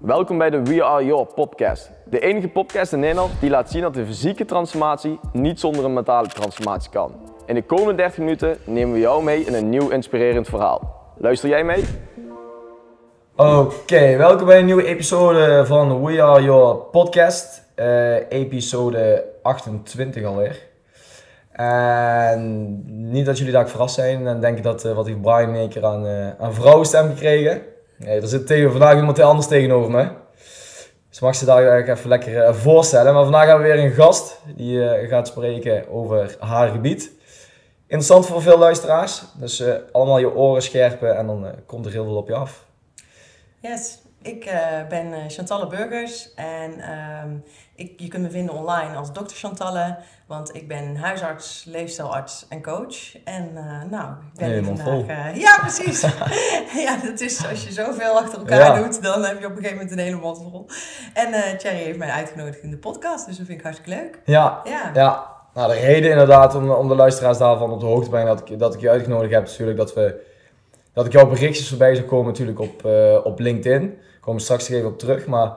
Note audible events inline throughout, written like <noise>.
Welkom bij de We Are Your podcast. De enige podcast in Nederland die laat zien dat de fysieke transformatie niet zonder een mentale transformatie kan. In de komende 30 minuten nemen we jou mee in een nieuw inspirerend verhaal. Luister jij mee? Oké, welkom bij een nieuwe episode van We Are Your podcast. Eh, episode 28 alweer. En niet dat jullie daar verrast zijn en denken dat eh, wat heeft Brian in keer aan, eh aan gekregen. Nee, er zit tegen, vandaag iemand anders tegenover me. Dus mag ze daar even lekker eh, voorstellen. Maar vandaag hebben we weer een gast die eh, gaat spreken over haar gebied. Interessant voor veel luisteraars. Dus eh, allemaal je oren scherpen en dan komt er heel veel op je af. Yes, ik ben Chantalle Burgers en ehm, ik, je kunt me vinden online als dokter Chantalle, want ik ben huisarts, leefstijlarts en coach. En eh, nou, ik ben hier Helemaal vandaag... vol. eh, ja, precies. <laughs> ja, dat is als je zoveel achter elkaar Ja. doet, dan heb je op een gegeven moment een hele mond vol. En eh Thierry heeft mij uitgenodigd in de podcast, dus dat vind ik hartstikke leuk. Ja, Ja, ja. Nou, de reden inderdaad om, om de luisteraars daarvan op de hoogte te brengen dat ik, dat ik je uitgenodigd heb, is natuurlijk dat, we, dat ik jouw berichtjes voorbij zou komen natuurlijk op, op LinkedIn. Daar komen we straks nog even op terug. Maar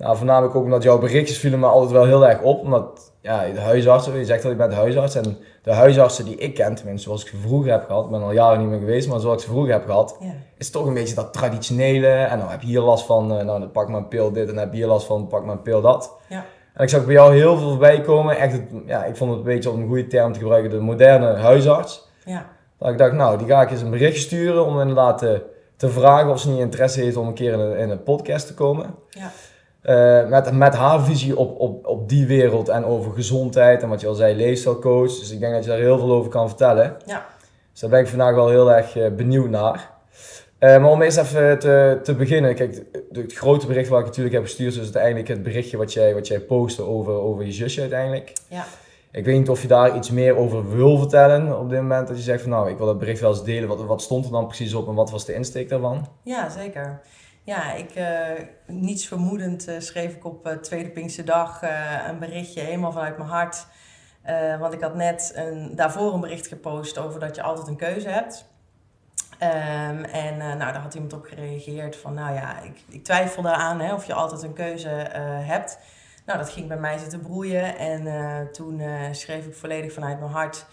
nou, voornamelijk ook omdat jouw berichtjes vielen me altijd wel heel erg op. Omdat ja, de huisartsen, je zegt dat je bent huisarts. En de huisartsen die ik ken, tenminste zoals ik ze vroeger heb gehad. Ik ben al jaren niet meer geweest, maar zoals ik ze vroeger heb gehad. ja, Is toch een beetje dat traditionele. En dan heb je hier last van, eh, nou dan pak maar een pil dit. En dan heb je hier last van, pak maar een pil dat. ja, En ik zag bij jou heel veel voorbij komen. Echt, het, ja, ik vond het een beetje om een goede term te gebruiken, de moderne huisarts. ja, Dat ik dacht, nou, die ga ik eens een berichtje sturen om inderdaad te, te vragen of ze niet interesse heeft om een keer in een, in een podcast te komen. ja, Eh, met, met haar visie op, op, op die wereld en over gezondheid en wat je al zei, leefstijlcoach. Dus ik denk dat je daar heel veel over kan vertellen. ja. Dus daar ben ik vandaag wel heel erg eh, benieuwd naar. Eh, maar om eerst even te, te beginnen. Kijk, het, het grote bericht wat ik natuurlijk heb gestuurd is uiteindelijk het berichtje wat jij, wat jij postte over, over je zusje uiteindelijk. ja. Ik weet niet of je daar iets meer over wil vertellen op dit moment. Dat je zegt van nou, ik wil dat bericht wel eens delen. Wat, wat stond er dan precies op en wat was de insteek daarvan? Ja, zeker. Ja, ik, eh, niets vermoedend eh, schreef ik op eh, Tweede Pinksterdag eh een berichtje helemaal vanuit mijn hart. Want ik had net een, daarvoor een bericht gepost over dat je altijd een keuze hebt. Ehm, en nou, daar had iemand op gereageerd van, nou ja, ik, ik twijfel daaraan hè, of je altijd een keuze hebt. Nou, dat ging bij mij zitten broeien en toen schreef ik volledig vanuit mijn hart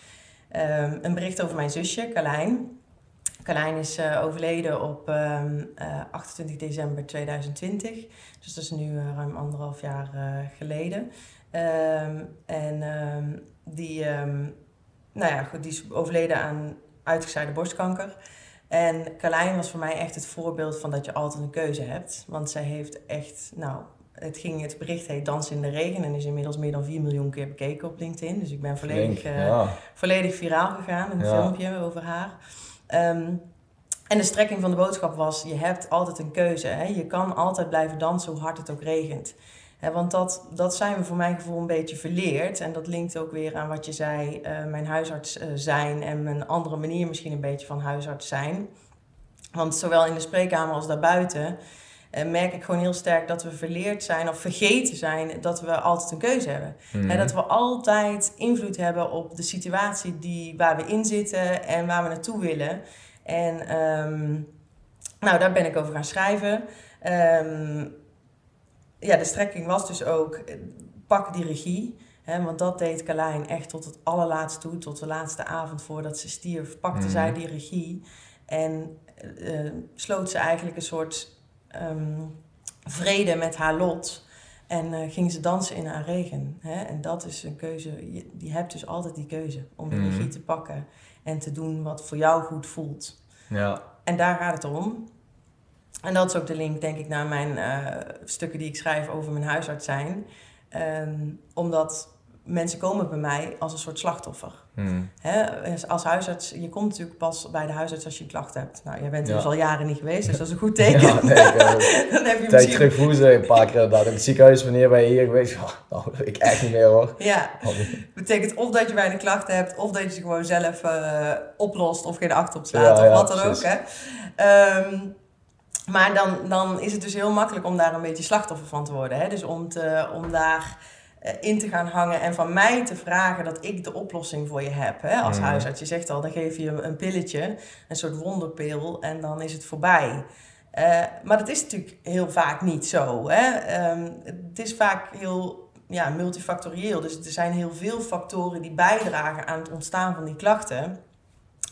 ehm, een bericht over mijn zusje, Carlijn. Carlijn is eh, overleden op ehm, eh, 28 december 2020. Dus dat is nu eh, ruim anderhalf jaar geleden. Ehm, en ehm, die, nou ja, goed, die is overleden aan uitgezaaide borstkanker. En Carlijn was voor mij echt het voorbeeld van dat je altijd een keuze hebt. Want zij heeft echt, nou, het, ging, het bericht heet Dans in de Regen en is inmiddels meer dan 4 miljoen keer bekeken op LinkedIn. Dus ik ben volledig... Ja. volledig viraal gegaan, een Ja. filmpje over haar. Ehm, en de strekking van de boodschap was, je hebt altijd een keuze. Hè? Je kan altijd blijven dansen hoe hard het ook regent. Want dat, dat zijn we voor mijn gevoel een beetje verleerd. En dat linkt ook weer aan wat je zei, eh, mijn huisarts eh, zijn en mijn andere manier misschien een beetje van huisarts zijn. Want zowel in de spreekkamer als daarbuiten merk ik gewoon heel sterk dat we verleerd zijn of vergeten zijn dat we altijd een keuze hebben. Mhm. Hè, dat we altijd invloed hebben op de situatie die, waar we in zitten en waar we naartoe willen. En ehm, nou, daar ben ik over gaan schrijven. Ehm, ja, de strekking was dus ook, eh, pak die regie. Hè, want dat deed Carlijn echt tot het allerlaatste toe, tot de laatste avond voordat ze stierf, pakte Mhm. zij die regie. En eh, sloot ze eigenlijk een soort ehm, vrede met haar lot. En eh, ging ze dansen in haar regen. Hè? En dat is een keuze. Je, je hebt dus altijd die keuze om de Mhm. regie te pakken en te doen wat voor jou goed voelt. Ja. En daar gaat het om. En dat is ook de link, denk ik, naar mijn eh, stukken die ik schrijf over mijn huisarts zijn. Ehm, omdat mensen komen bij mij als een soort slachtoffer. Hè? Dus Als huisarts, je komt natuurlijk pas bij de huisarts als je een klacht hebt. Nou, jij bent er Ja. dus al jaren niet geweest, dus dat is een goed <laughs> teken. Ja, nee, ik, eh, <laughs> Dan heb je misschien... terug vroegen ze een paar keer inderdaad in het ziekenhuis wanneer ben je hier geweest? Ja, nou, ik echt niet meer hoor. Ja, betekent of dat je weinig klachten hebt, of dat je ze gewoon zelf eh, oplost of geen acht op slaat, Ja, of wat dan precies. ook. Hè. Ehm, maar dan, dan is het dus heel makkelijk om daar een beetje slachtoffer van te worden. Hè? Dus om, te, om daar in te gaan hangen en van mij te vragen dat ik de oplossing voor je heb. Hè? Als Mhm. huisarts, je zegt al, dan geef je een pilletje, een soort wonderpil en dan is het voorbij. Eh, maar dat is natuurlijk heel vaak niet zo. Hè? Ehm, het is vaak heel ja, multifactorieel. Dus er zijn heel veel factoren die bijdragen aan het ontstaan van die klachten.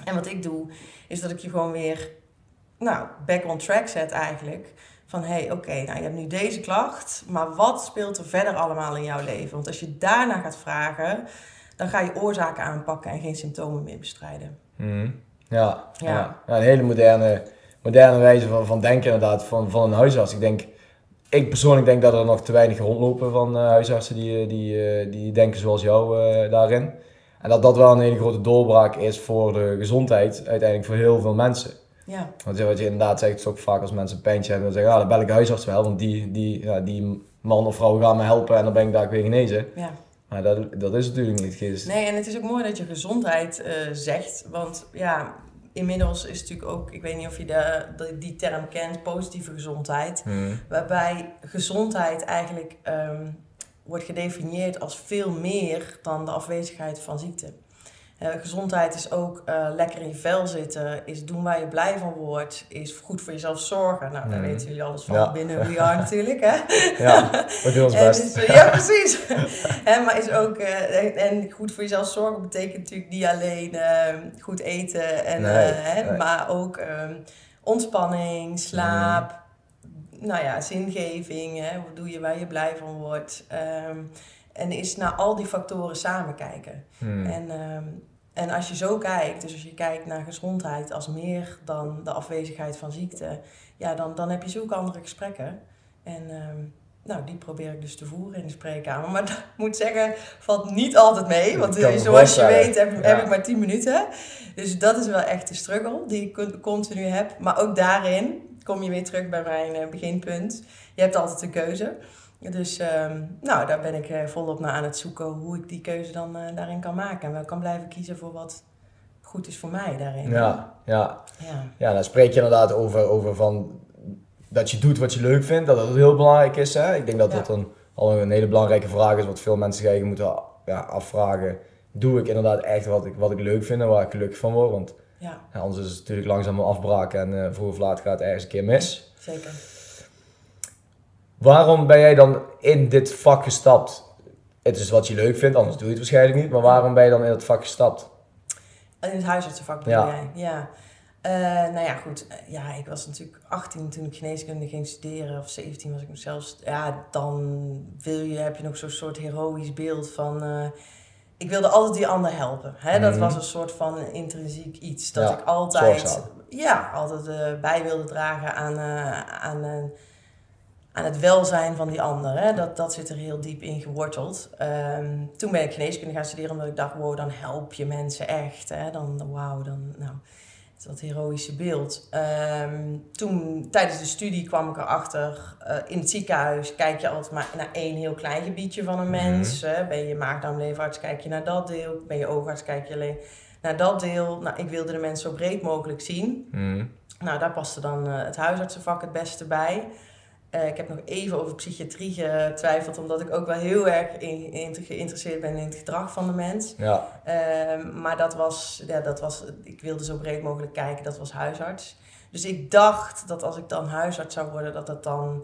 En wat ik doe, is dat ik je gewoon weer nou, back on track zet eigenlijk. Van hé, hey, oké, nou je hebt nu deze klacht, maar wat speelt er verder allemaal in jouw leven? Want als je daarna gaat vragen, dan ga je oorzaken aanpakken en geen symptomen meer bestrijden. Mhm. Ja, ja. ja. een hele moderne, moderne wijze van, van denken inderdaad, van, van een huisarts. Ik denk, ik persoonlijk denk dat er nog te weinig rondlopen van uh, huisartsen die, die, uh, die denken zoals jou uh, daarin. En dat dat wel een hele grote doorbraak is voor de gezondheid, uiteindelijk voor heel veel mensen. Ja. Want wat je inderdaad zegt, is ook vaak als mensen een pijntje hebben, dan zeggen ja, dan bel ik huisarts wel, want die, die, ja, die man of vrouw gaat me helpen en dan ben ik daar weer genezen. Ja. Maar dat, dat is natuurlijk niet. Geest. Nee, en het is ook mooi dat je gezondheid uh, zegt, want ja, inmiddels is natuurlijk ook, ik weet niet of je de, de die term kent, positieve gezondheid. Hmm. Waarbij gezondheid eigenlijk um, wordt gedefinieerd als veel meer dan de afwezigheid van ziekte. Uh, gezondheid is ook uh, lekker in je vel zitten, is doen waar je blij van wordt, is goed voor jezelf zorgen. Nou, daar Mm. weten jullie alles van Ja. binnen We Are <laughs> natuurlijk, hè? Ja, we doen ons En best. is- ja, <laughs> precies. <laughs> Hè, maar is ook, eh, en- en goed voor jezelf zorgen betekent natuurlijk niet alleen eh, goed eten, en, Nee, eh, hè, nee. maar ook ehm, ontspanning, slaap, nou ja, zingeving, hè, wat doe je waar je blij van wordt. Ehm, en is naar al die factoren samen kijken. Hmm. En, ehm, en als je zo kijkt, dus als je kijkt naar gezondheid als meer dan de afwezigheid van ziekte, ja, dan, dan heb je zulke andere gesprekken. En ehm, nou, die probeer ik dus te voeren in de spreekkamer. Maar <laughs> dat moet zeggen, valt niet altijd mee. Want eh, zoals je weet heb, heb Ja. ik maar 10 minuten. Dus dat is wel echt de struggle die ik con- continu heb. Maar ook daarin kom je weer terug bij mijn eh, beginpunt. Je hebt altijd een keuze. Dus ehm, nou, daar ben ik eh, volop naar aan het zoeken hoe ik die keuze dan eh, daarin kan maken. En wel kan blijven kiezen voor wat goed is voor mij daarin. Ja, ja. ja. ja, dan spreek je inderdaad over, over van dat je doet wat je leuk vindt, dat dat heel belangrijk is. Hè? Ik denk dat Ja. dat een, al een hele belangrijke vraag is, wat veel mensen zich eigenlijk moeten ja, afvragen. Doe ik inderdaad echt wat ik, wat ik leuk vind en waar ik gelukkig van word? Want ja, ja, anders is het natuurlijk langzaam een afbraak en eh vroeg of laat gaat het ergens een keer mis. zeker. Waarom ben jij dan in dit vak gestapt? Het is wat je leuk vindt, anders doe je het waarschijnlijk niet. Maar waarom ben je dan in het vak gestapt? In het huisartsenvak bedoel Ja. jij? Ja. Eh, nou ja, goed. Ja, ik was natuurlijk 18 toen ik geneeskunde ging studeren. Of 17 was ik nog zelfs. Ja, dan wil je, heb je nog zo'n soort heroïsch beeld van... eh, ik wilde altijd die ander helpen. Hè? Dat Mhm. was een soort van intrinsiek iets. Dat Ja, ik altijd, zorgzaam. ja, altijd eh, bij wilde dragen aan, aan, aan het welzijn van die ander. Hè? Dat, dat zit er heel diep in geworteld. Ehm, toen ben ik geneeskunde gaan studeren omdat ik dacht, wow, dan help je mensen echt. Hè? Dan, wauw, dan, nou, dat heroïsche beeld. Ehm, toen, tijdens de studie kwam ik erachter, eh in het ziekenhuis kijk je altijd maar naar één heel klein gebiedje van een mens. hè. Ben je maagdarmleverarts, kijk je naar dat deel. Ben je oogarts, kijk je alleen naar dat deel. Nou, ik wilde de mensen zo breed mogelijk zien. Hmm. Nou, daar paste dan eh, het huisartsenvak het beste bij. Eh, ik heb nog even over psychiatrie getwijfeld, omdat ik ook wel heel erg in, in- geïnteresseerd ben in het gedrag van de mens. Ja, Ehm, maar dat was, ja, dat was, ik wilde zo breed mogelijk kijken, dat was huisarts. Dus ik dacht dat als ik dan huisarts zou worden, dat, dat, dan,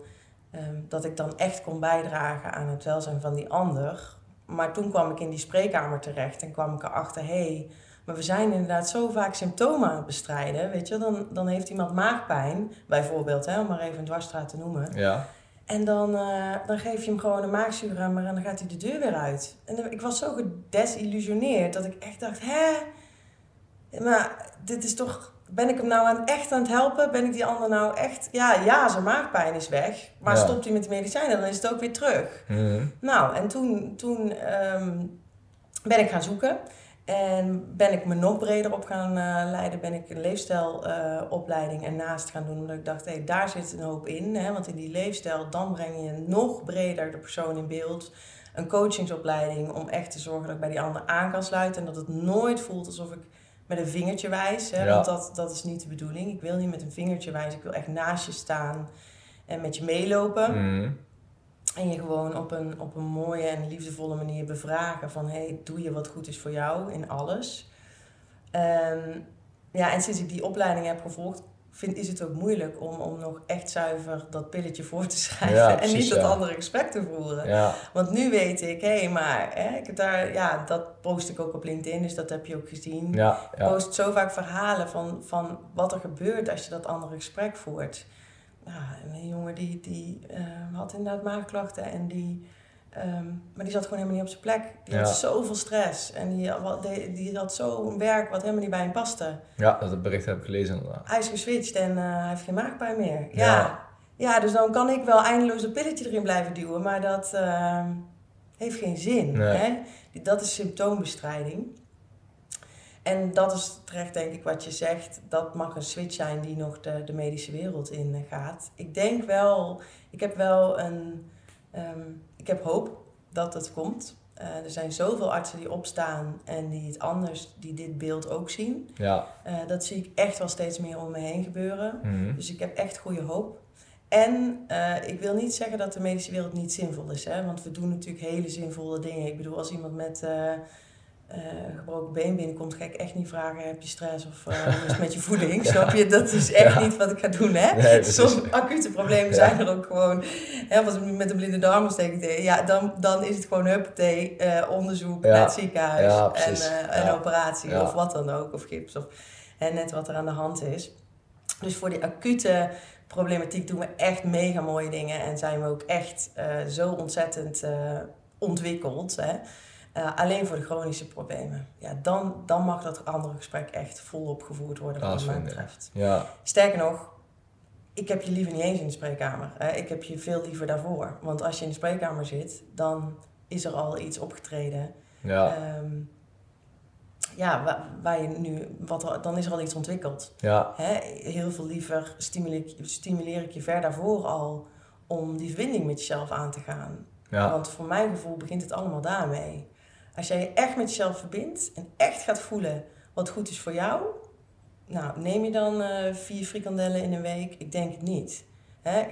ehm, dat ik dan echt kon bijdragen aan het welzijn van die ander. Maar toen kwam ik in die spreekkamer terecht en kwam ik erachter, hé, hey, maar we zijn inderdaad zo vaak symptomen aan het bestrijden. Weet je, dan, dan heeft iemand maagpijn, bijvoorbeeld, hè, om maar even een dwarsstraat te noemen. ja. En dan, eh, dan geef je hem gewoon een maagzuurremmer en dan gaat hij de deur weer uit. En dan- ik was zo gedesillusioneerd dat ik echt dacht, hè? Maar dit is toch... Ben ik hem nou aan, echt aan het helpen? Ben ik die ander nou echt... Ja, ja, zijn maagpijn is weg. Maar Ja. stopt hij met de medicijnen, dan is het ook weer terug. Hmm. Nou, en toen, toen ehm, ben ik gaan zoeken. En ben ik me nog breder op gaan eh, leiden. Ben ik een leefstijlopleiding ernaast gaan doen. Omdat ik dacht, hé, daar zit een hoop in. Hè? Want in die leefstijl, dan breng je nog breder de persoon in beeld. Een coachingsopleiding om echt te zorgen dat ik bij die ander aan kan sluiten. En dat het nooit voelt alsof ik met een vingertje wijs. Hè? Ja. Want dat, dat is niet de bedoeling. Ik wil niet met een vingertje wijzen. Ik wil echt naast je staan en met je meelopen. Hmm. En je gewoon op een, op een mooie en liefdevolle manier bevragen van... hey, doe je wat goed is voor jou in alles? Ehm, ja, en sinds ik die opleiding heb gevolgd... vind, is het ook moeilijk om, om nog echt zuiver dat pilletje voor te <laughs> schrijven Ja, en niet dat ja. andere gesprek te voeren. Ja, Want nu weet ik, hé, maar hè, ik heb daar, ja, dat post ik ook op LinkedIn, dus dat heb je ook gezien. Ik post zo vaak verhalen van, van wat er gebeurt als je dat andere gesprek voert. Ja, en een jongen die, die eh, had inderdaad maagklachten en die, ehm, maar die zat gewoon helemaal niet op zijn plek. Die had zoveel stress en die, had- die, die had zo'n werk wat helemaal niet bij hem paste. ja, dat bericht heb ik gelezen inderdaad. Hij is geswitcht en eh, hij heeft geen maagpijn meer. Ja. Ja. ja. dus dan kan ik wel eindeloos dat pilletje erin blijven duwen, maar dat ehm, heeft geen zin. Nee. Hè? Dat is symptoombestrijding. En dat is terecht, denk ik, wat je zegt. Dat mag een switch zijn die nog de, de medische wereld in eh, gaat. Ik denk wel, ik heb wel een, ehm, ik heb hoop dat het komt. Eh, er zijn zoveel artsen die opstaan en die het anders, die dit beeld ook zien. Ja. Eh, dat zie ik echt wel steeds meer om me heen gebeuren. Mhm. Dus ik heb echt goede hoop. En ik wil niet zeggen dat de medische wereld niet zinvol is. Hè? Want we doen natuurlijk hele zinvolle dingen. Ik bedoel, als iemand met eh, eh, gebroken been binnenkomt, ga ik echt niet vragen: heb je stress of eh, hoe is met je voeding? <laughs> Snap je? Dat is echt Ja. niet wat ik ga doen. Hè? Nee. Soms acute problemen Ja. zijn er ook gewoon. Hè, als ik met een blinde darmontsteking deed, ja, dan, dan is het gewoon huppatee, eh onderzoek naar het ziekenhuis en eh, een operatie of wat dan ook, of gips of hè, net wat er aan de hand is. Dus voor die acute problematiek doen we echt mega mooie dingen en zijn we ook echt eh, zo ontzettend eh, ontwikkeld. Hè? Eh, alleen voor de chronische problemen. Ja, dan, dan mag dat andere gesprek echt volop gevoerd worden, wat mij betreft. Ja, Sterker nog, ik heb je liever niet eens in de spreekkamer. Hè? Ik heb je veel liever daarvoor. Want als je in de spreekkamer zit, dan is er al iets opgetreden. ja, Ehm, ja, waar, waar je nu, wat dan is er al iets ontwikkeld. ja, Hè? Heel veel liever stimuleer, ik- stimuleer ik je ver daarvoor al om die verbinding met jezelf aan te gaan. ja, Want voor mijn gevoel begint het allemaal daarmee. Als jij je echt met jezelf verbindt en echt gaat voelen wat goed is voor jou, nou, neem je dan eh, vier frikandellen in een week? Ik denk het niet.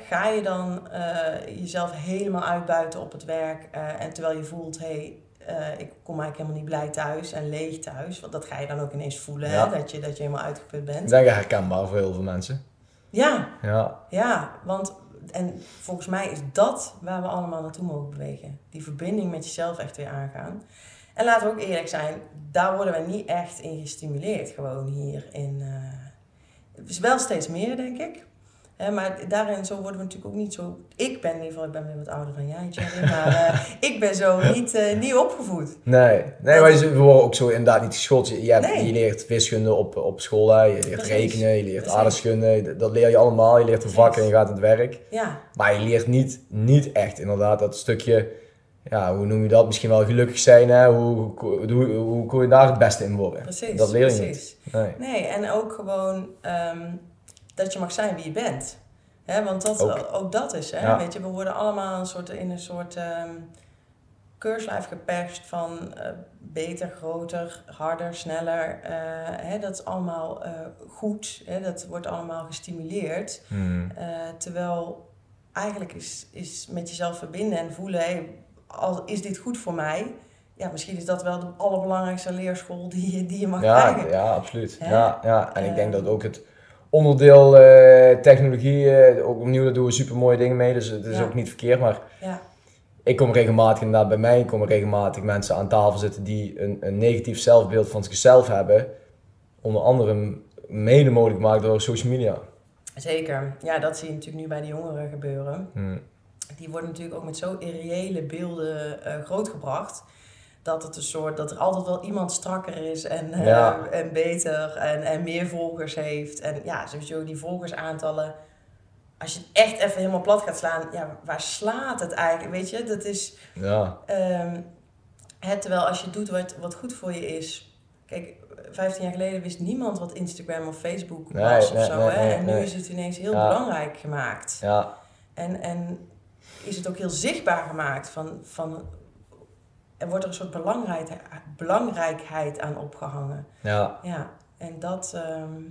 Ga je dan eh, jezelf helemaal uitbuiten op het werk eh, en terwijl je voelt, hé, hey, ik kom eigenlijk helemaal niet blij thuis en leeg thuis, want dat ga je dan ook ineens voelen, Ja. hè? Dat, je, dat je helemaal uitgeput bent. denk herkenbaar voor heel veel mensen. Ja, Ja, ja, want en volgens mij is dat waar we allemaal naartoe mogen bewegen. Die verbinding met jezelf echt weer aangaan. En laten we ook eerlijk zijn, daar worden wij niet echt in gestimuleerd, gewoon hier in. eh, is wel steeds meer, denk ik. Hè, maar daarin zo worden we natuurlijk ook niet zo. Ik ben in ieder geval, ik ben weer wat ouder dan jij, Jerry, maar eh, <laughs> ik ben zo niet, eh, niet opgevoed. nee, nee maar je- we worden ook zo inderdaad niet geschoold. Je, je, hebt- Nee. je leert wiskunde op, op school, hè. je leert Precies. rekenen, je leert aardrijkskunde, dat leer je allemaal. Je leert een vak en je gaat aan het werk. Ja, Maar je leert niet, niet echt inderdaad dat stukje, ja, hoe noem je dat, misschien wel gelukkig zijn, hè? Hoe, hoe, hoe, je daar het beste in worden? precies. dat leer je precies. niet. Nee. Nee, en ook gewoon ehm, dat je mag zijn wie je bent. Hè, want dat, Ook. ook. dat is, hè. Ja. Weet je, we worden allemaal een soort, in een soort ehm keurslijf geperst van eh, beter, groter, harder, sneller. eh, hè, dat is allemaal eh, goed. Hè, dat wordt allemaal gestimuleerd. Hmm. Eh, terwijl eigenlijk is, is met jezelf verbinden en voelen, hey, al is dit goed voor mij? Ja, misschien is dat wel de allerbelangrijkste leerschool die je, die je mag Ja, krijgen. ja, absoluut. Hè? Ja, ja. En ik denk Ehm. dat ook het onderdeel eh, technologie, eh, ook opnieuw, daar doen we super mooie dingen mee, dus het is Ja. ook niet verkeerd, maar Ja, ik kom regelmatig inderdaad bij mij, komen regelmatig mensen aan tafel zitten die een, een negatief zelfbeeld van zichzelf hebben, onder andere mede mogelijk gemaakt door social media. Zeker. Ja, dat zie je natuurlijk nu bij de jongeren gebeuren. Hmm. Die worden natuurlijk ook met zo irreële beelden eh, grootgebracht. Dat het een soort, dat er altijd wel iemand strakker is en, eh, en beter en, en meer volgers heeft. En ja, sowieso die volgersaantallen. Als je het echt even helemaal plat gaat slaan, ja, waar slaat het eigenlijk? Weet je, dat is. Ja, ehm, hè, terwijl als je doet wat, wat goed voor je is. Kijk, 15 jaar geleden wist niemand wat Instagram of Facebook Nee, was of nee, zo. nee, hè? nee, en nu is het ineens heel Ja. belangrijk gemaakt. ja, En, en is het ook heel zichtbaar gemaakt van, van er wordt er een soort belangrijkheid, belangrijkheid aan opgehangen. ja, Ja, en dat, ehm,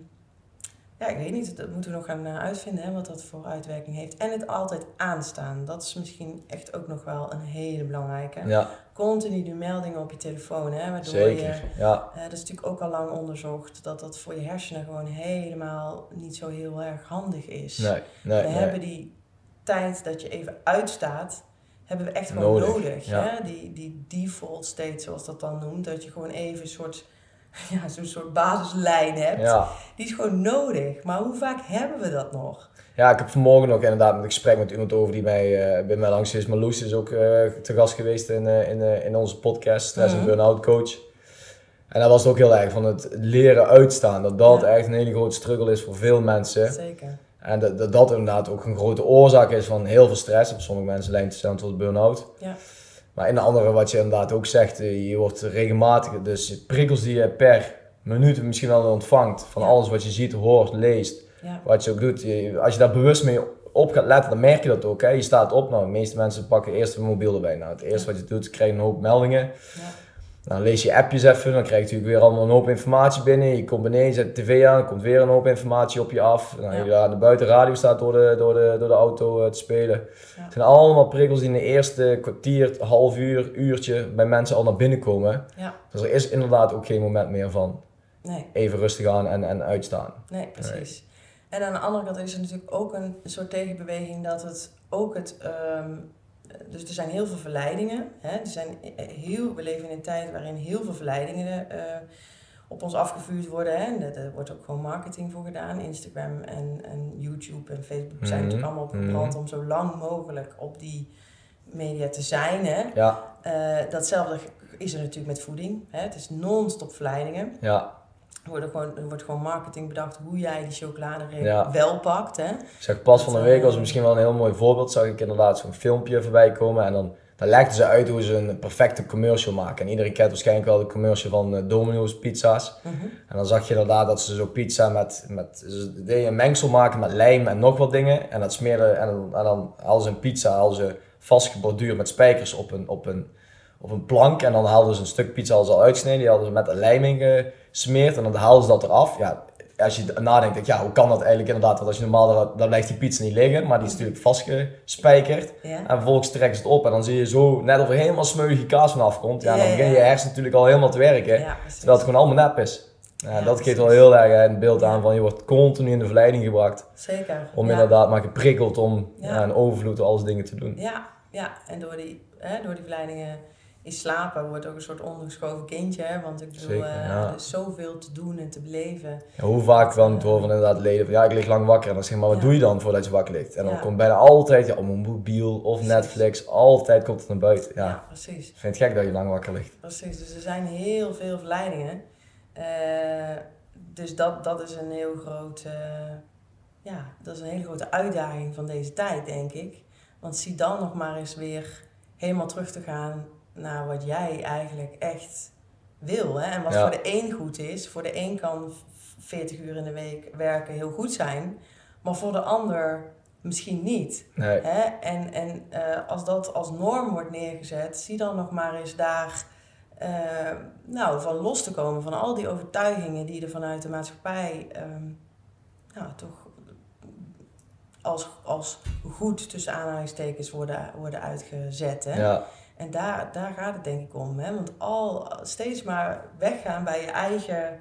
ja, ik weet niet, dat moeten we nog gaan eh, uitvinden hè, wat dat voor uitwerking heeft. En het altijd aanstaan, dat is misschien echt ook nog wel een hele belangrijke. Ja, Continu die meldingen op je telefoon, hè, waardoor je, zeker. Ja, eh, dat is natuurlijk ook al lang onderzocht, dat dat voor je hersenen gewoon helemaal niet zo heel erg handig is. nee, nee, we nee. hebben die tijd dat je even uitstaat, hebben we echt gewoon Nodig, nodig. ja. hè? Die, die default state, zoals dat dan noemt, dat je gewoon even een soort, <laughs> ja, zo'n soort basislijn hebt. Ja. Die is gewoon nodig. Maar hoe vaak hebben we dat nog? Ja, ik heb vanmorgen nog inderdaad een gesprek met iemand over die bij, eh, bij mij langs is. Marloes is ook eh, te gast geweest in, eh, in, in onze podcast, Stress en Mhm. Burn-out Coach. En dat was het ook heel erg van het leren uitstaan. Dat dat Ja. echt een hele grote struggle is voor veel mensen. Zeker. En dat, dat dat inderdaad ook een grote oorzaak is van heel veel stress. Op sommige mensen leidt het dan tot burn-out. Ja. Maar in de andere, wat je inderdaad ook zegt, eh, je wordt regelmatig, dus prikkels die je per minuut misschien wel ontvangt, van Ja. alles wat je ziet, hoort, leest, Ja. wat je ook doet. Je- als je daar bewust mee op gaat letten, dan merk je dat ook. Hè? Je staat op, nou, de meeste mensen pakken eerst een mobiel erbij. Nou, het eerste wat je doet, krijg je een hoop meldingen. Dan lees je appjes even, dan krijg je natuurlijk weer allemaal een hoop informatie binnen. Je komt beneden, zet de tv aan, dan komt weer een hoop informatie op je af. Dan Ja. je aan de buitenradio staat door de, door de, door de auto eh, te spelen. Ja. Het zijn allemaal prikkels die in de eerste kwartier, half uur, uurtje bij mensen al naar binnen komen. Ja. Dus er is inderdaad ook geen moment meer van Nee. even rustig aan en, en uitstaan. Nee, precies. En aan de andere kant is er natuurlijk ook een soort tegenbeweging dat het ook het. ehm, dus er zijn heel veel verleidingen. Hè? Er zijn heel, we leven in een tijd waarin heel veel verleidingen eh, op ons afgevuurd worden. Hè? En daar wordt ook gewoon marketing voor gedaan. Instagram en, en YouTube en Facebook zijn Mhm, natuurlijk allemaal op gebrand om zo lang mogelijk op die media te zijn. Hè? Ja, Eh, datzelfde is er natuurlijk met voeding. Hè? Het is non-stop verleidingen. ja. Wordt, gewoon, er wordt gewoon marketing bedacht hoe jij die chocoladereep Ja. wel pakt. Hè? Ik zag pas van de week, eh, was misschien wel een heel mooi voorbeeld, zag ik inderdaad zo'n filmpje voorbij komen en dan, dan legden ze uit hoe ze een perfecte commercial maken. En iedereen kent waarschijnlijk wel de commercial van eh, Domino's pizza's. Mhm. En dan zag je inderdaad dat ze zo pizza met, met ze deden een mengsel maken met lijm en nog wat dingen. En dat smeerden, en, dan- en dan hadden ze een pizza, hadden ze vastgeborduurd met spijkers op een, op een, op een plank. En dan haalden ze een stuk pizza al zo uitgesneden, die hadden ze met een lijm ingesmeerd. En dan haalden ze dat eraf. Ja, als je nadenkt, ja, hoe kan dat eigenlijk inderdaad? Want als je normaal, dan blijft die pizza niet liggen, maar die is natuurlijk vastgespijkerd. Ja. En vervolgens trekken ze het op en dan zie je zo, net of er helemaal smeuïge kaas van afkomt. Ja, dan begin je hersen natuurlijk al helemaal te werken. Terwijl het gewoon allemaal nep is. Ja, dat geeft wel heel erg een beeld aan van je wordt continu in de verleiding gebracht. Zeker. Om inderdaad maar geprikkeld om ja. een overvloed alles dingen te doen. Ja, ja. en door die, hè, door die verleidingen is slapen wordt ook een soort ondergeschoven kindje. Hè? Want ik bedoel, Zeker, eh, ja. er is zoveel te doen en te beleven. Ja, hoe vaak wel niet horen van inderdaad leden van ja ik lig lang wakker en dan zeg maar wat Ja. doe je dan voordat je wakker ligt? En dan komt bijna altijd ja, op mijn mobiel of Precies. Netflix, altijd komt het naar buiten. Ja. Ja, precies. Ik vind het gek dat je lang wakker ligt. Precies, dus er zijn heel veel verleidingen. Eh, dus dat, dat is een heel groot, eh, ja, dat is een hele grote uitdaging van deze tijd, denk ik. Want zie dan nog maar eens weer helemaal terug te gaan naar wat jij eigenlijk echt wil. Hè? En wat Ja. voor de een goed is. Voor de een kan v- 40 uur in de week werken heel goed zijn, maar voor de ander misschien niet. Nee. Hè? En, en eh, als dat als norm wordt neergezet, zie dan nog maar eens daar eh, nou, van los te komen. Van al die overtuigingen die er vanuit de maatschappij ehm, nou, toch als, als goed tussen aanhalingstekens worden, worden uitgezet. Hè? Ja. En daar, daar gaat het denk ik om. Hè? Want al steeds maar weggaan bij je eigen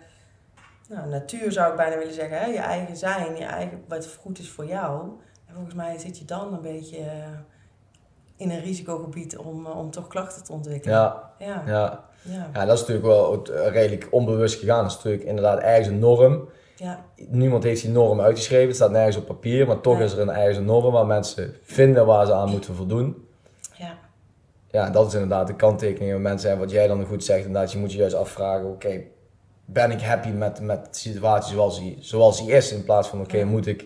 nou, natuur zou ik bijna willen zeggen. Hè? Je eigen zijn, je eigen, wat goed is voor jou. En volgens mij zit je dan een beetje eh, in een risicogebied om, eh, om toch klachten te ontwikkelen. Ja, Ja, ja. ja, ja, dat is natuurlijk wel eh, redelijk onbewust gegaan. Dat is natuurlijk inderdaad ergens een norm. ja, Niemand heeft die norm uitgeschreven, het staat nergens op papier, maar toch is er een een norm waar mensen vinden waar ze aan moeten voldoen. ja, Ja, dat is inderdaad de kanttekening van mensen. En wat jij dan goed zegt, inderdaad, je moet je juist afvragen, oké, ben ik happy met, met de situatie zoals die, zoals die is? In plaats van, oké, moet ik,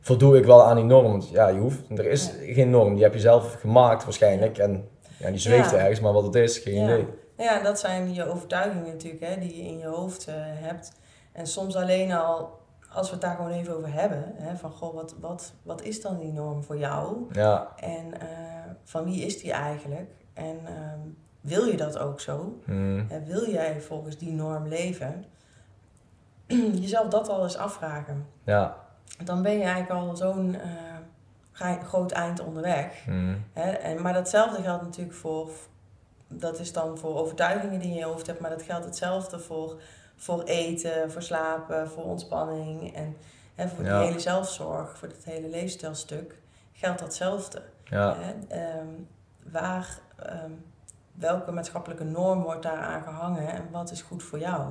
voldoe ik wel aan die norm? Want ja, je hoeft, er is geen norm, die heb je zelf gemaakt waarschijnlijk. En ja, die zweeft Ja. ergens, maar wat het is, geen idee. Ja, dat zijn je overtuigingen natuurlijk, hè, die je in je hoofd eh, hebt. En soms alleen al, als we het daar gewoon even over hebben, hè, van goh, wat, wat, wat is dan die norm voor jou? Ja, En eh, van wie is die eigenlijk? En ehm, wil je dat ook zo? hmm, En wil jij volgens die norm leven? <clears throat> jezelf dat al eens afvragen. Ja. Dan ben je eigenlijk al zo'n eh, groot eind onderweg. Mm. Hè? En, maar datzelfde geldt natuurlijk voor, dat is dan voor overtuigingen die je in je hoofd hebt, maar dat geldt hetzelfde voor, voor eten, voor slapen, voor ontspanning en hè, voor Ja. die hele zelfzorg, voor het hele leefstijlstuk, geldt datzelfde. Ja. Ehm, waar, ehm, welke maatschappelijke norm wordt daar aan gehangen en wat is goed voor jou?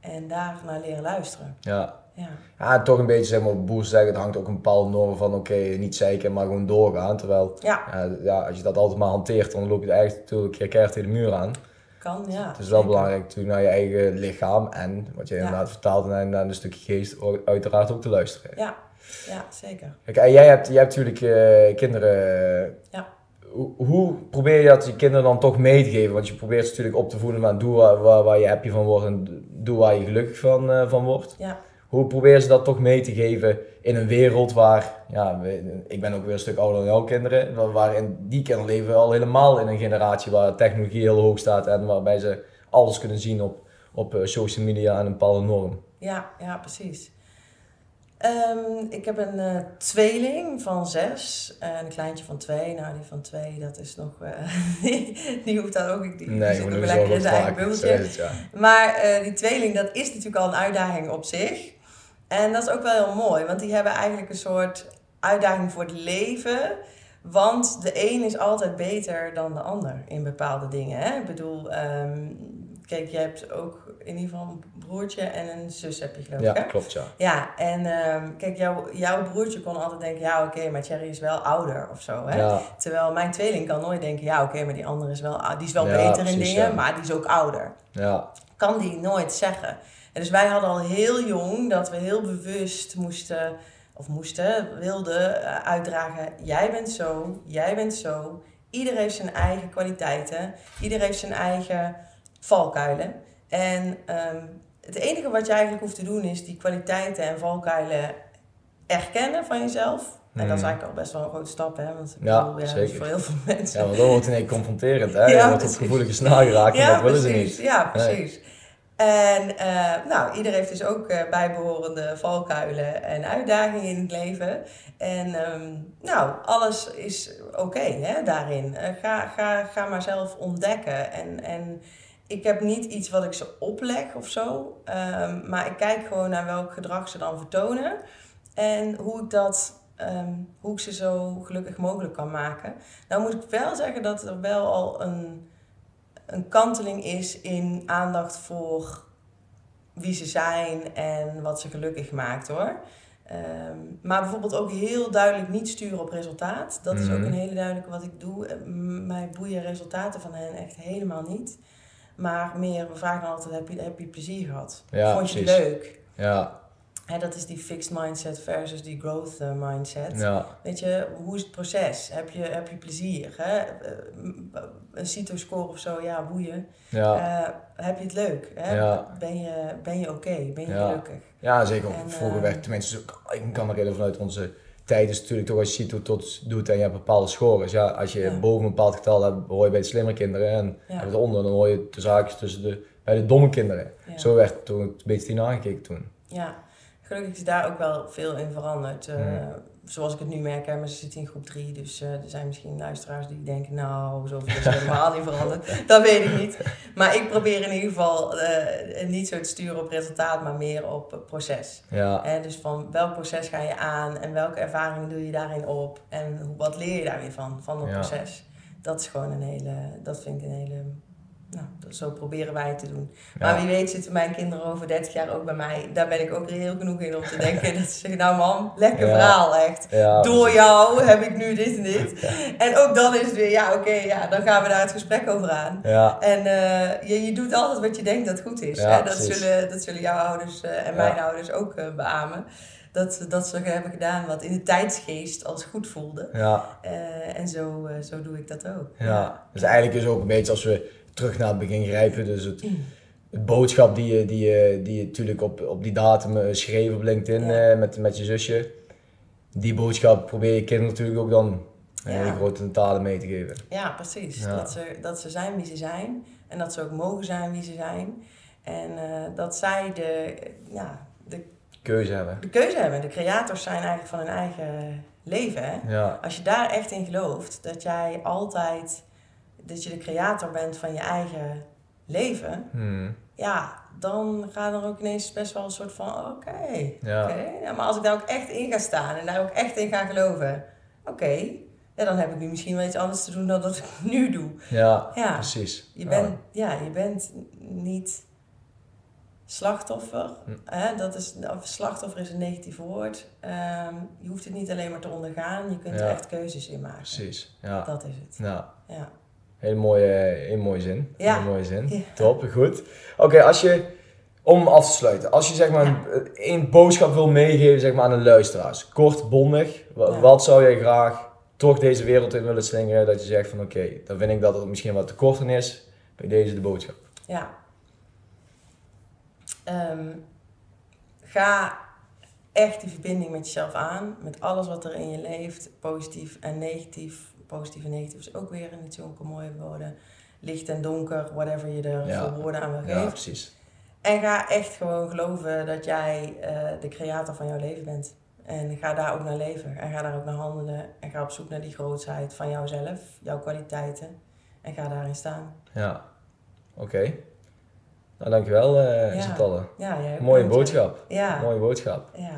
En daar naar leren luisteren. Ja. Ja, Ja, toch een beetje zeg maar, boers zeggen, het hangt ook een bepaalde norm van oké, niet zeiken, maar gewoon doorgaan. Terwijl, ja ja, ja, als je dat altijd maar hanteert, dan loop je eigenlijk natuurlijk keihard tegen de muur aan. kan, ja. Het is wel belangrijk natuurlijk naar je eigen lichaam en, wat je Ja. inderdaad vertaalt, naar, naar een stukje geest uiteraard ook te luisteren. Ja, ja, zeker. Kijk, en jij hebt, jij hebt natuurlijk eh, kinderen. Ja. Hoe, probeer je dat je kinderen dan toch mee te geven? Want je probeert ze natuurlijk op te voeden, maar doe waar, waar, waar je happy van wordt en doe waar je gelukkig van, eh, van wordt. Ja. Hoe probeer je ze dat toch mee te geven in een wereld waar, ja, ik ben ook weer een stuk ouder dan jouw kinderen, wa- waarin die kinderen leven al helemaal in een generatie waar technologie heel hoog staat en waarbij ze alles kunnen zien op, op eh, social media en een bepaalde norm. Ja, ja, precies. Ehm, ik heb een eh, tweeling van zes en een kleintje van twee. Nou, die van twee, dat is nog... eh, <laughs> die, die hoeft dan ook... Die, die Nee, zit een lekker in zijn eigen bubbeltje. Het, ja. Maar eh, die tweeling, dat is natuurlijk al een uitdaging op zich. En dat is ook wel heel mooi, want die hebben eigenlijk een soort uitdaging voor het leven. Want de een is altijd beter dan de ander in bepaalde dingen. Hè? Ik bedoel, ehm, kijk, je hebt ook in ieder geval een broertje en een zus heb je geloof Ja, ik. Hè? klopt ja. Ja, en ehm, kijk, jouw jouw broertje kon altijd denken, ja oké, maar Thierry is wel ouder of zo. Hè? Ja, Terwijl mijn tweeling kan nooit denken, ja oké, maar die andere is wel, die is wel Ja, beter in dingen, ja. maar die is ook ouder ja, kan die nooit zeggen. En dus wij hadden al heel jong dat we heel bewust moesten, of moesten, wilden eh, uitdragen: jij bent zo, jij bent zo. Ieder heeft zijn eigen kwaliteiten, ieder heeft zijn eigen valkuilen. En ehm, het enige wat je eigenlijk hoeft te doen is die kwaliteiten en valkuilen erkennen van jezelf. En dat is Mhm. eigenlijk al best wel een grote stap, hè? Want ik Ja, bedoel, ja, zeker. is voor heel veel <laughs> mensen. Ja, want dan wordt het ineens confronterend, hè? Ja, je wordt op gevoelige snaar geraakt en dat willen ze niet. Ja, precies. En eh, nou, ieder heeft dus ook eh, bijbehorende valkuilen en uitdagingen in het leven. En ehm, nou, alles is oké hè, daarin. Eh, ga, ga, ga maar zelf ontdekken. En, en ik heb niet iets wat ik ze opleg of zo. ehm, maar ik kijk gewoon naar welk gedrag ze dan vertonen. En hoe ik dat... ehm, hoe ik ze zo gelukkig mogelijk kan maken. Nou moet ik wel zeggen dat er wel al een een kanteling is in aandacht voor wie ze zijn en wat ze gelukkig maakt hoor. Ehm, maar bijvoorbeeld ook heel duidelijk niet sturen op resultaat. Dat is ook Mhm. een hele duidelijke wat ik doe. Mij boeien resultaten van hen echt helemaal niet. Maar meer, we vragen altijd, heb je, heb je plezier gehad? Ja, Vond je het precies. leuk? Ja, Hè, dat is die fixed mindset versus die growth eh, mindset. ja, Weet je, hoe is het proces? Heb je, heb je plezier? Hè? Eh, Een CITO-score of zo, ja, boeien. ja. Eh, heb je het leuk? Hè? Ja. Ben je, ben je oké? Ben je gelukkig? ja, zeker. En, Vroeger eh, werd tenminste, ik kan me herinneren vanuit onze tijd is het natuurlijk toch als je ziet hoe tot doet en je hebt bepaalde scores. Ja, als je Ja. boven een bepaald getal hebt, hoor je bij de slimme kinderen en Ja. onder dan hoor je de zaakjes tussen de, bij de domme kinderen. Ja. Zo werd toen een beetje aangekeken toen. Ja, gelukkig is daar ook wel veel in veranderd. Eh. Zoals ik het nu merk, hè, maar ze zitten in groep 3, dus eh, er zijn misschien luisteraars die denken, nou, zoveel is <laughs> helemaal niet veranderd. Dat weet ik niet. Maar ik probeer in ieder geval eh, niet zo te sturen op resultaat, maar meer op eh, proces. Ja, dus van welk proces ga je aan en welke ervaringen doe je daarin op en hoe- wat leer je daar weer van, van dat Ja. proces. Dat is gewoon een hele, dat vind ik een hele, nou, zo proberen wij het te doen. Ja. Maar wie weet zitten mijn kinderen over 30 jaar ook bij mij. Daar ben ik ook heel genoeg in om te denken <laughs> dat ze zeggen, nou man, lekker Ja. verhaal echt. ja, Door jou heb ik nu dit en dit. En ook dan is het weer, ja oké, ja, dan gaan we daar het gesprek over aan. En eh, je, je doet altijd wat je denkt dat goed is. Hè? Dat, precies. zullen, dat zullen jouw ouders eh, en mijn ouders ook eh, beamen. Dat, dat ze hebben gedaan wat in de tijdsgeest als goed voelde. ja. En zo, zo doe ik dat ook. Ja, dus eigenlijk is ook een beetje als we terug naar het begin grijpen, dus het, het boodschap die je, die je, die je natuurlijk op, op die datum eh, schreef op LinkedIn Ja. eh, met, met je zusje, die boodschap probeer je kinderen natuurlijk ook dan een Ja. hele grote talen mee te geven. Ja, precies. Ja. Dat, ze, dat ze zijn wie ze zijn. En dat ze ook mogen zijn wie ze zijn. En eh, dat zij de, ja, de, Keuze hebben. de keuze hebben. De creators zijn eigenlijk van hun eigen leven. Hè? Ja, Als je daar echt in gelooft, dat jij altijd, dat je de creator bent van je eigen leven, Hmm. ja, dan gaat er ook ineens best wel een soort van, oké, Ja. oké. Ja, maar als ik daar ook echt in ga staan en daar ook echt in ga geloven, oké, ja, dan heb ik nu misschien wel iets anders te doen dan dat ik nu doe. ja, Ja. precies. Je Ja. bent, ja, je bent niet slachtoffer. Hm. Hè? Dat is, of slachtoffer is een negatief woord. Ehm, je hoeft het niet alleen maar te ondergaan, je kunt er echt keuzes in maken. Precies, ja. Dat is het. ja. Ja. Hele mooie, hele mooie zin. Ja. Hele mooie zin. Ja. Top, goed. Oké, als je, om af te sluiten, als je zeg maar een, boodschap wil meegeven zeg maar, aan de luisteraars, kort, bondig, Ja. wat zou jij graag toch deze wereld in willen slingeren, dat je zegt van oké, dan vind ik dat het misschien wat te kort in is, bij deze de boodschap. Ja. Ehm, ga echt die verbinding met jezelf aan. Met alles wat er in je leeft. Positief en negatief. Positief en negatief is ook weer niet zulke mooie woorden. Licht en donker, whatever je er Ja. voor woorden aan wil Ja, geven. precies. En ga echt gewoon geloven dat jij eh, de creator van jouw leven bent. En ga daar ook naar leven. En ga daar ook naar handelen. En ga op zoek naar die grootheid van jouzelf, jouw kwaliteiten. En ga daarin staan. Ja, oké. Nou, dankjewel eh Ja. Ja, Mooie boodschap. Ja. Mooie boodschap. Ja.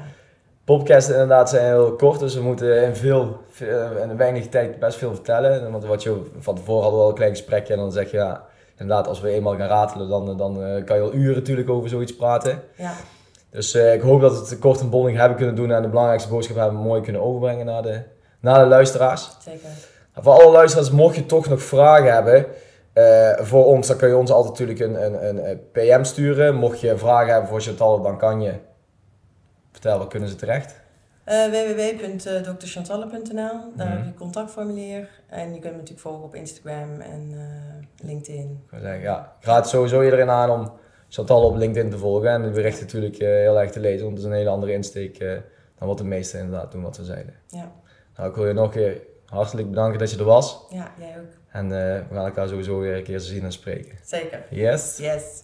Podcasts inderdaad zijn heel kort, dus we moeten in, veel, veel- in weinig tijd best veel vertellen. Want wat je van tevoren hadden we al een klein gesprekje en dan zeg je ja, inderdaad als we eenmaal gaan ratelen dan, dan eh, kan je al uren natuurlijk over zoiets praten. Ja. Dus eh, ik hoop dat we het kort en bondig hebben kunnen doen en de belangrijkste boodschap hebben mooi kunnen overbrengen naar de, naar de luisteraars. Zeker. En voor alle luisteraars, mocht je toch nog vragen hebben eh, voor ons, dan kun je ons altijd natuurlijk een, een, een, een PM sturen. Mocht je vragen hebben voor Chantal, dan kan je. Vertel, waar kunnen ze terecht? Eh www.drchantalle.nl Daar Mhm. heb je een contactformulier. En je kunt me natuurlijk volgen op Instagram en eh, LinkedIn. Ik zeggen, ja, ik raad sowieso iedereen aan om Chantal op LinkedIn te volgen en de berichten natuurlijk eh, heel erg te lezen, want het is een hele andere insteek dan wat de meesten inderdaad doen wat we zeiden. Ja, Nou, ik wil je nog een keer hartelijk bedanken dat je er was ja jij ook. en eh, we gaan elkaar sowieso weer een keer zien en spreken. Zeker. Yes? Yes.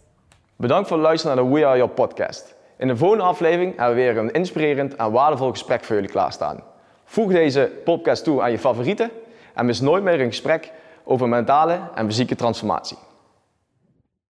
Bedankt voor het luisteren naar de We Are Your podcast. In de volgende aflevering hebben we weer een inspirerend en waardevol gesprek voor jullie klaarstaan. Voeg deze podcast toe aan je favorieten en mis nooit meer een gesprek over mentale en fysieke transformatie.